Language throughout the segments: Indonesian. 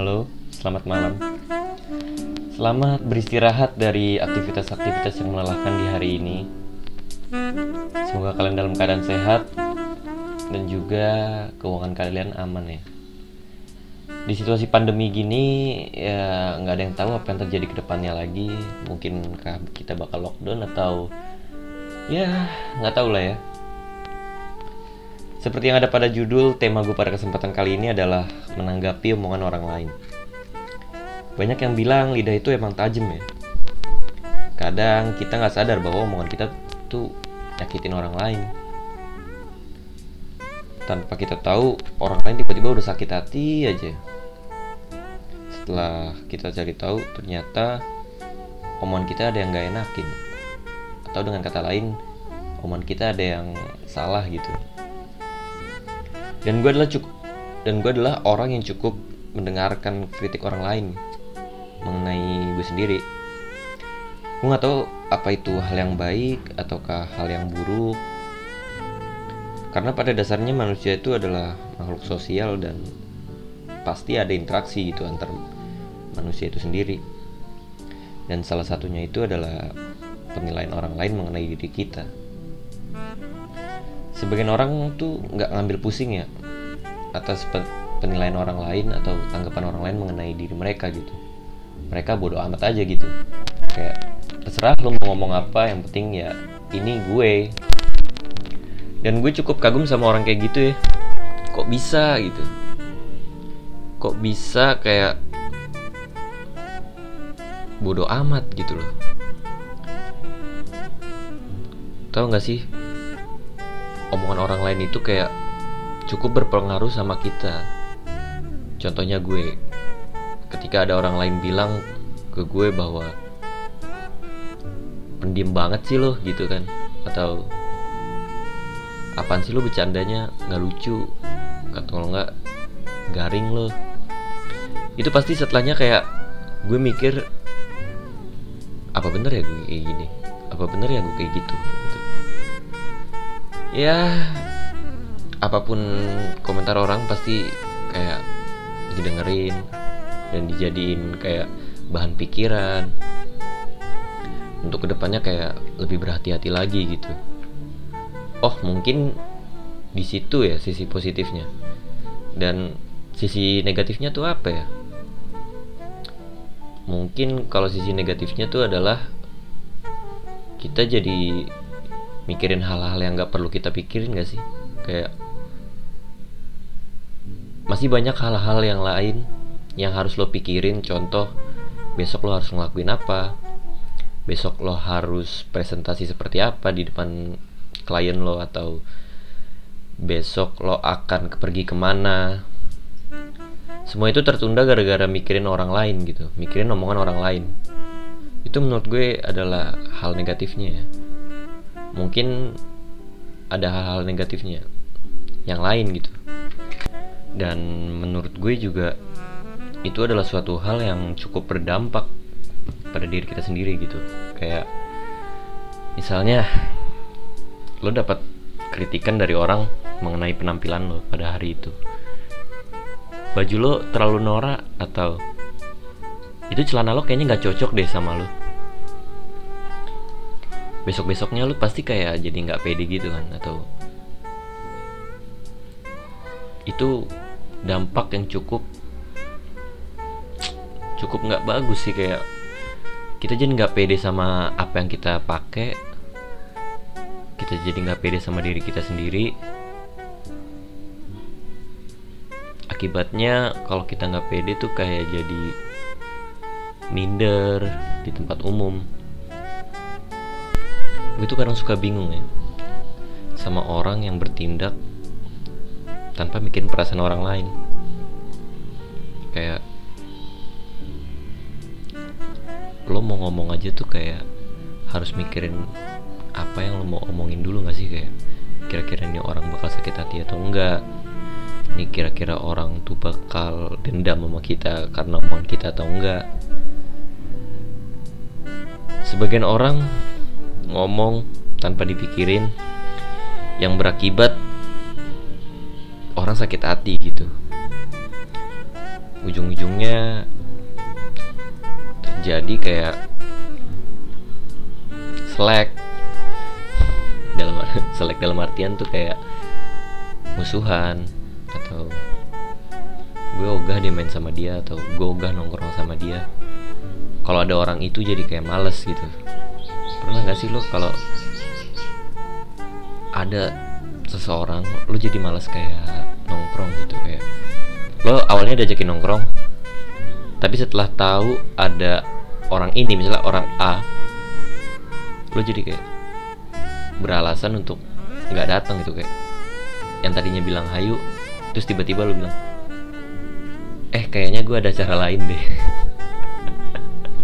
Halo, selamat malam. Selamat beristirahat dari aktivitas-aktivitas yang melelahkan di hari ini. Semoga kalian dalam keadaan sehat dan juga keuangan kalian aman ya. Di situasi pandemi gini ya nggak ada yang tahu apa yang terjadi ke depannya lagi. Mungkinkah kita bakal lockdown atau ya nggak tahu lah ya. Seperti yang ada pada judul, tema gue pada kesempatan kali ini adalah menanggapi omongan orang lain. Banyak yang bilang lidah itu emang tajam ya. Kadang kita nggak sadar bahwa omongan kita tuh nyakitin orang lain. Tanpa kita tahu, orang lain tiba-tiba udah sakit hati aja. Setelah kita cari tahu, ternyata omongan kita ada yang nggak enakin. Atau dengan kata lain, omongan kita ada yang salah gitu dan gue adalah cukup dan gue adalah orang yang cukup mendengarkan kritik orang lain mengenai gue sendiri. Gue nggak tahu apa itu hal yang baik ataukah hal yang buruk. Karena pada dasarnya manusia itu adalah makhluk sosial dan pasti ada interaksi gitu antar manusia itu sendiri. Dan salah satunya itu adalah penilaian orang lain mengenai diri kita sebagian orang tuh nggak ngambil pusing ya atas penilaian orang lain atau tanggapan orang lain mengenai diri mereka gitu. Mereka bodoh amat aja gitu. Kayak terserah lo mau ngomong apa yang penting ya ini gue. Dan gue cukup kagum sama orang kayak gitu ya. Kok bisa gitu? Kok bisa kayak bodoh amat gitu loh? Tau gak sih omongan orang lain itu kayak cukup berpengaruh sama kita. Contohnya gue, ketika ada orang lain bilang ke gue bahwa pendiam banget sih lo gitu kan, atau apaan sih lo bercandanya nggak lucu, atau nggak garing lo. Itu pasti setelahnya kayak gue mikir apa bener ya gue kayak gini, apa bener ya gue kayak gitu. gitu ya apa pun komentar orang pasti kayak didengerin dan dijadiin kayak bahan pikiran. Untuk ke depannya kayak lebih berhati-hati lagi gitu. Oh mungkin di situ ya sisi positifnya. Dan sisi negatifnya tuh apa ya? Mungkin kalau sisi negatifnya tuh adalah kita jadi mikirin hal-hal yang nggak perlu kita pikirin gak sih? Kayak masih banyak hal-hal yang lain yang harus lo pikirin. Contoh besok lo harus ngelakuin apa? Besok lo harus presentasi seperti apa di depan klien lo? Atau besok lo akan pergi ke mana? Semua itu tertunda gara-gara mikirin orang lain gitu mikirin omongan orang lain. Itu menurut gue adalah hal negatifnya ya mungkin ada hal-hal negatifnya yang lain gitu. Dan menurut gue juga itu adalah suatu hal yang cukup berdampak pada diri kita sendiri gitu. Kayak misalnya lo dapat kritikan dari orang mengenai penampilan lo pada hari itu. Baju lo terlalu norak atau itu celana lo kayaknya nggak cocok deh sama lo besok besoknya lu pasti kayak jadi nggak pede gitu kan atau itu dampak yang cukup cukup nggak bagus sih kayak kita jadi nggak pede sama apa yang kita pakai kita jadi nggak pede sama diri kita sendiri. Akibatnya kalau kita nggak pede tuh kayak jadi minder di tempat umum gue tuh kadang suka bingung ya sama orang yang bertindak tanpa mikirin perasaan orang lain. Kayak lo mau ngomong aja tuh kayak harus mikirin apa yang lo mau omongin dulu gak sih? Kayak kira-kira ini orang bakal sakit hati atau enggak? Ini kira-kira orang tuh bakal dendam sama kita karena omongan kita atau enggak? Sebagian orang ngomong tanpa dipikirin yang berakibat orang sakit hati gitu. Ujung-ujungnya terjadi kayak selek. Dalam selek dalam artian tuh kayak musuhan atau gue ogah dia main sama dia atau gue ogah nongkrong sama dia. Kalau ada orang itu jadi kayak males gitu pernah gak sih lo kalau ada seseorang lo jadi males kayak nongkrong gitu kayak lo awalnya diajakin nongkrong tapi setelah tahu ada orang ini misalnya orang A lo jadi kayak beralasan untuk nggak datang gitu kayak yang tadinya bilang hayu terus tiba-tiba lo bilang eh kayaknya gue ada cara lain deh.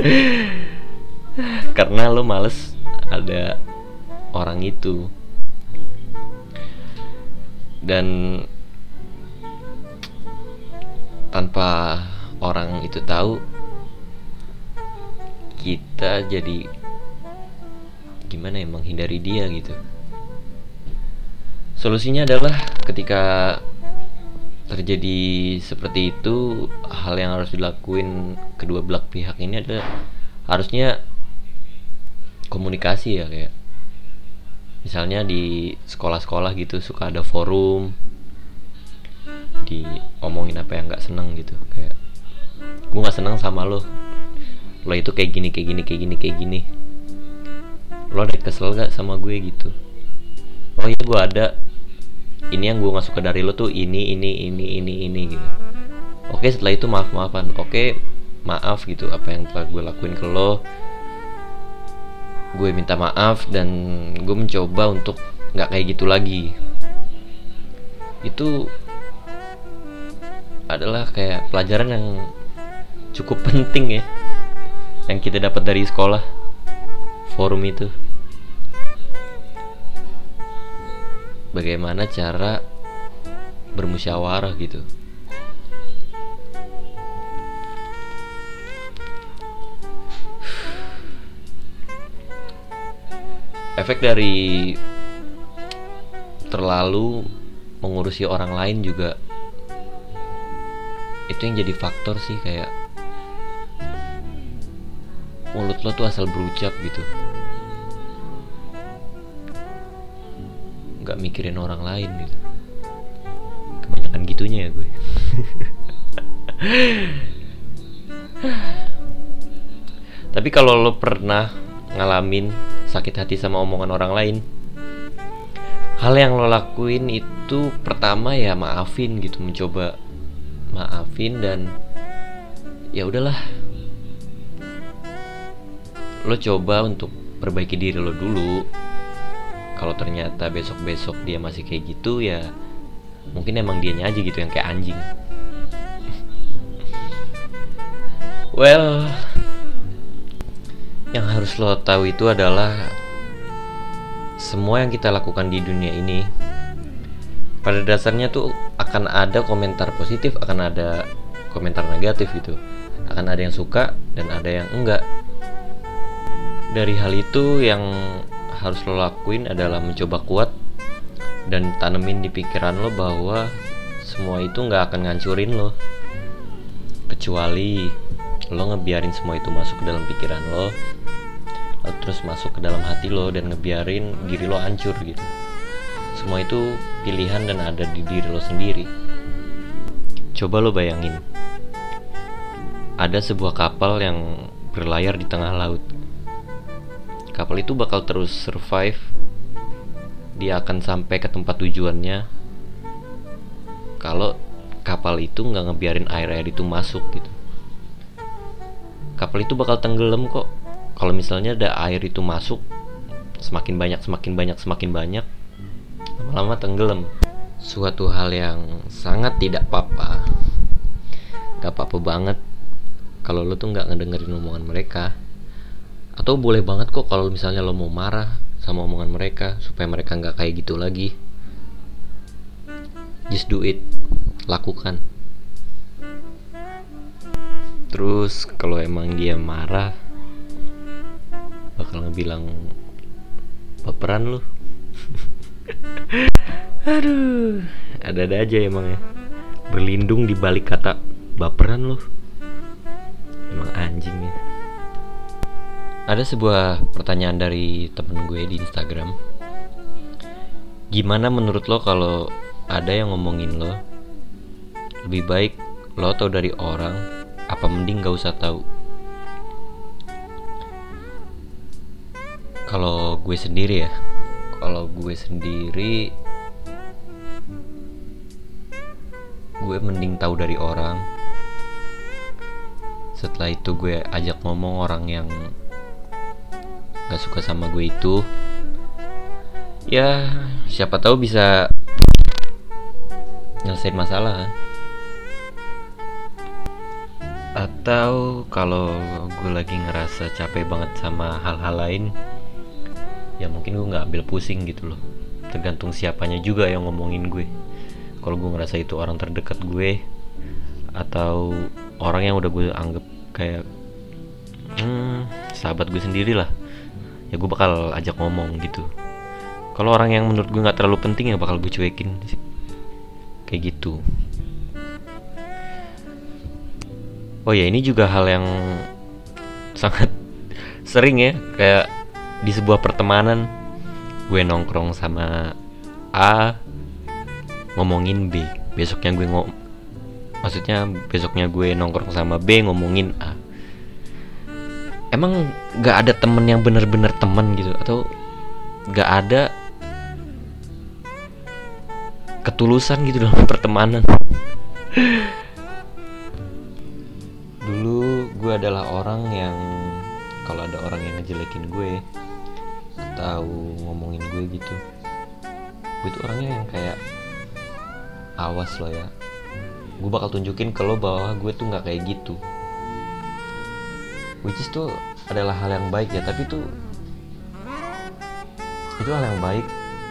Karena lo males ada orang itu. Dan tanpa orang itu tahu kita jadi gimana ya menghindari dia gitu. Solusinya adalah ketika terjadi seperti itu hal yang harus dilakuin kedua belah pihak ini adalah harusnya komunikasi ya kayak misalnya di sekolah-sekolah gitu suka ada forum diomongin apa yang nggak seneng gitu kayak gue nggak seneng sama lo. Lo itu kayak gini kayak gini kayak gini kayak gini. Lo ada kesel gak sama gue gitu? Oh iya gue ada. Ini yang gue nggak suka dari lo tuh ini ini ini ini ini gitu. Oke setelah itu maaf maafan oke maaf gitu apa yang telah gue lakuin ke lo gue minta maaf dan gue mencoba untuk nggak kayak gitu lagi. Itu adalah kayak pelajaran yang cukup penting ya yang kita dapat dari sekolah forum itu. Bagaimana cara bermusyawarah gitu efek dari terlalu mengurusi orang lain juga itu yang jadi faktor sih kayak mulut lo tuh asal berucap gitu. Nggak mikirin orang lain gitu. Kebanyakan gitunya ya gue. Tapi kalau lo pernah ngalamin sakit hati sama omongan orang lain. Hal yang lo lakuin itu pertama ya maafin gitu mencoba maafin dan ya udahlah. Lo coba untuk perbaiki diri lo dulu. Kalau ternyata besok-besok dia masih kayak gitu ya mungkin emang dianya aja gitu yang kayak anjing. Well yang harus lo tahu itu adalah semua yang kita lakukan di dunia ini pada dasarnya tuh akan ada komentar positif akan ada komentar negatif gitu. Akan ada yang suka dan ada yang enggak. Dari hal itu yang harus lo lakuin adalah mencoba kuat dan tanemin di pikiran lo bahwa semua itu nggak akan ngancurin lo. Kecuali lo ngebiarin semua itu masuk ke dalam pikiran lo lalu terus masuk ke dalam hati lo dan ngebiarin diri lo hancur gitu. Semua itu pilihan dan ada di diri lo sendiri. Coba lo bayangin ada sebuah kapal yang berlayar di tengah laut. Kapal itu bakal terus survive. Dia akan sampai ke tempat tujuannya. Kalau kapal itu nggak ngebiarin air-air itu masuk gitu kapal itu bakal tenggelam kok. Kalau misalnya ada air itu masuk semakin banyak semakin banyak semakin banyak lama-lama tenggelam. Suatu hal yang sangat tidak apa-apa. Gak apa-apa banget kalau lo tuh nggak ngedengerin omongan mereka. Atau boleh banget kok kalau misalnya lo mau marah sama omongan mereka supaya mereka nggak kayak gitu lagi. Just do it. Lakukan terus kalau emang dia marah bakal ngebilang baperan lu. Aduh ada-ada aja emang ya. Berlindung di balik kata baperan lu. Emang anjing ya. Ada sebuah pertanyaan dari temen gue di Instagram. Gimana menurut lo kalau ada yang ngomongin lo? Lebih baik lo tau dari orang apa mending gak usah tahu? Kalau gue sendiri ya kalau gue sendiri gue mending tahu dari orang. Setelah itu gue ajak ngomong orang yang gak suka sama gue itu. Ya siapa tahu bisa nyelesain masalah atau kalau gue lagi ngerasa capek banget sama hal-hal lain ya mungkin gue nggak ambil pusing gitu loh. Tergantung siapanya juga yang ngomongin gue. Kalau gue ngerasa itu orang terdekat gue atau orang yang udah gue anggap kayak hmm, sahabat gue sendiri lah ya gue bakal ajak ngomong gitu. Kalau orang yang menurut gue nggak terlalu penting ya bakal gue cuekin kayak gitu oh ya ini juga hal yang sangat sering ya kayak di sebuah pertemanan gue nongkrong sama A ngomongin B. Besoknya gue ngom maksudnya besoknya gue nongkrong sama B ngomongin A. Emang gak ada temen yang bener-bener temen gitu atau gak ada ketulusan gitu dalam pertemanan adalah orang yang kalau ada orang yang ngejelekin gue tahu ngomongin gue gitu gue tuh orangnya yang kayak awas lo ya. Gue bakal tunjukin ke lo bahwa gue tuh nggak kayak gitu. Which is tuh adalah hal yang baik ya tapi tuh itu hal yang baik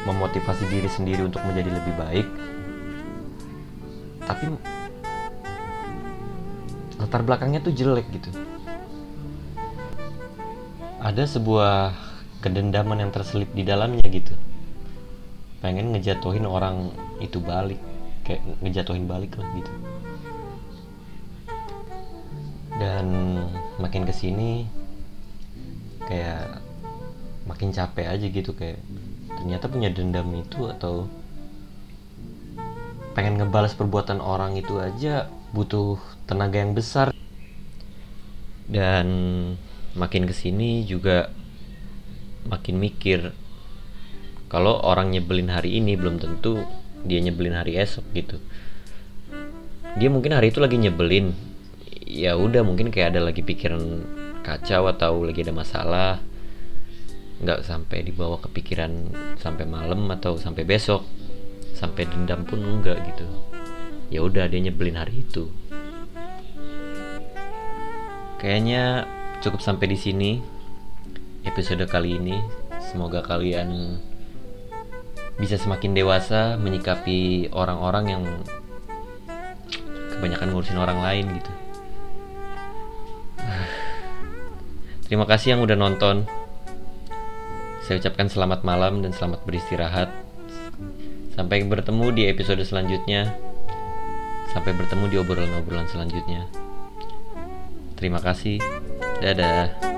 memotivasi diri sendiri untuk menjadi lebih baik. Tapi latar belakangnya tuh jelek gitu. Ada sebuah kedendaman yang terselip di dalamnya gitu. Pengen ngejatuhin orang itu balik. Kayak ngejatuhin balik lah gitu. Dan makin ke sini kayak makin capek aja gitu kayak ternyata punya dendam itu atau pengen ngebalas perbuatan orang itu aja butuh tenaga yang besar. Dan makin ke sini juga makin mikir kalau orang nyebelin hari ini belum tentu dia nyebelin hari esok gitu. Dia mungkin hari itu lagi nyebelin. Ya udah mungkin kayak ada lagi pikiran kacau atau lagi ada masalah. Nggak sampai dibawa kepikiran sampai malam atau sampai besok sampai dendam pun enggak gitu ya udah dia nyebelin hari itu kayaknya cukup sampai di sini episode kali ini. Semoga kalian bisa semakin dewasa menyikapi orang-orang yang kebanyakan ngurusin orang lain gitu. Terima kasih yang udah nonton. Saya ucapkan selamat malam dan selamat beristirahat. Sampai bertemu di episode selanjutnya. Sampai bertemu di obrolan-obrolan selanjutnya. Terima kasih. Dadah.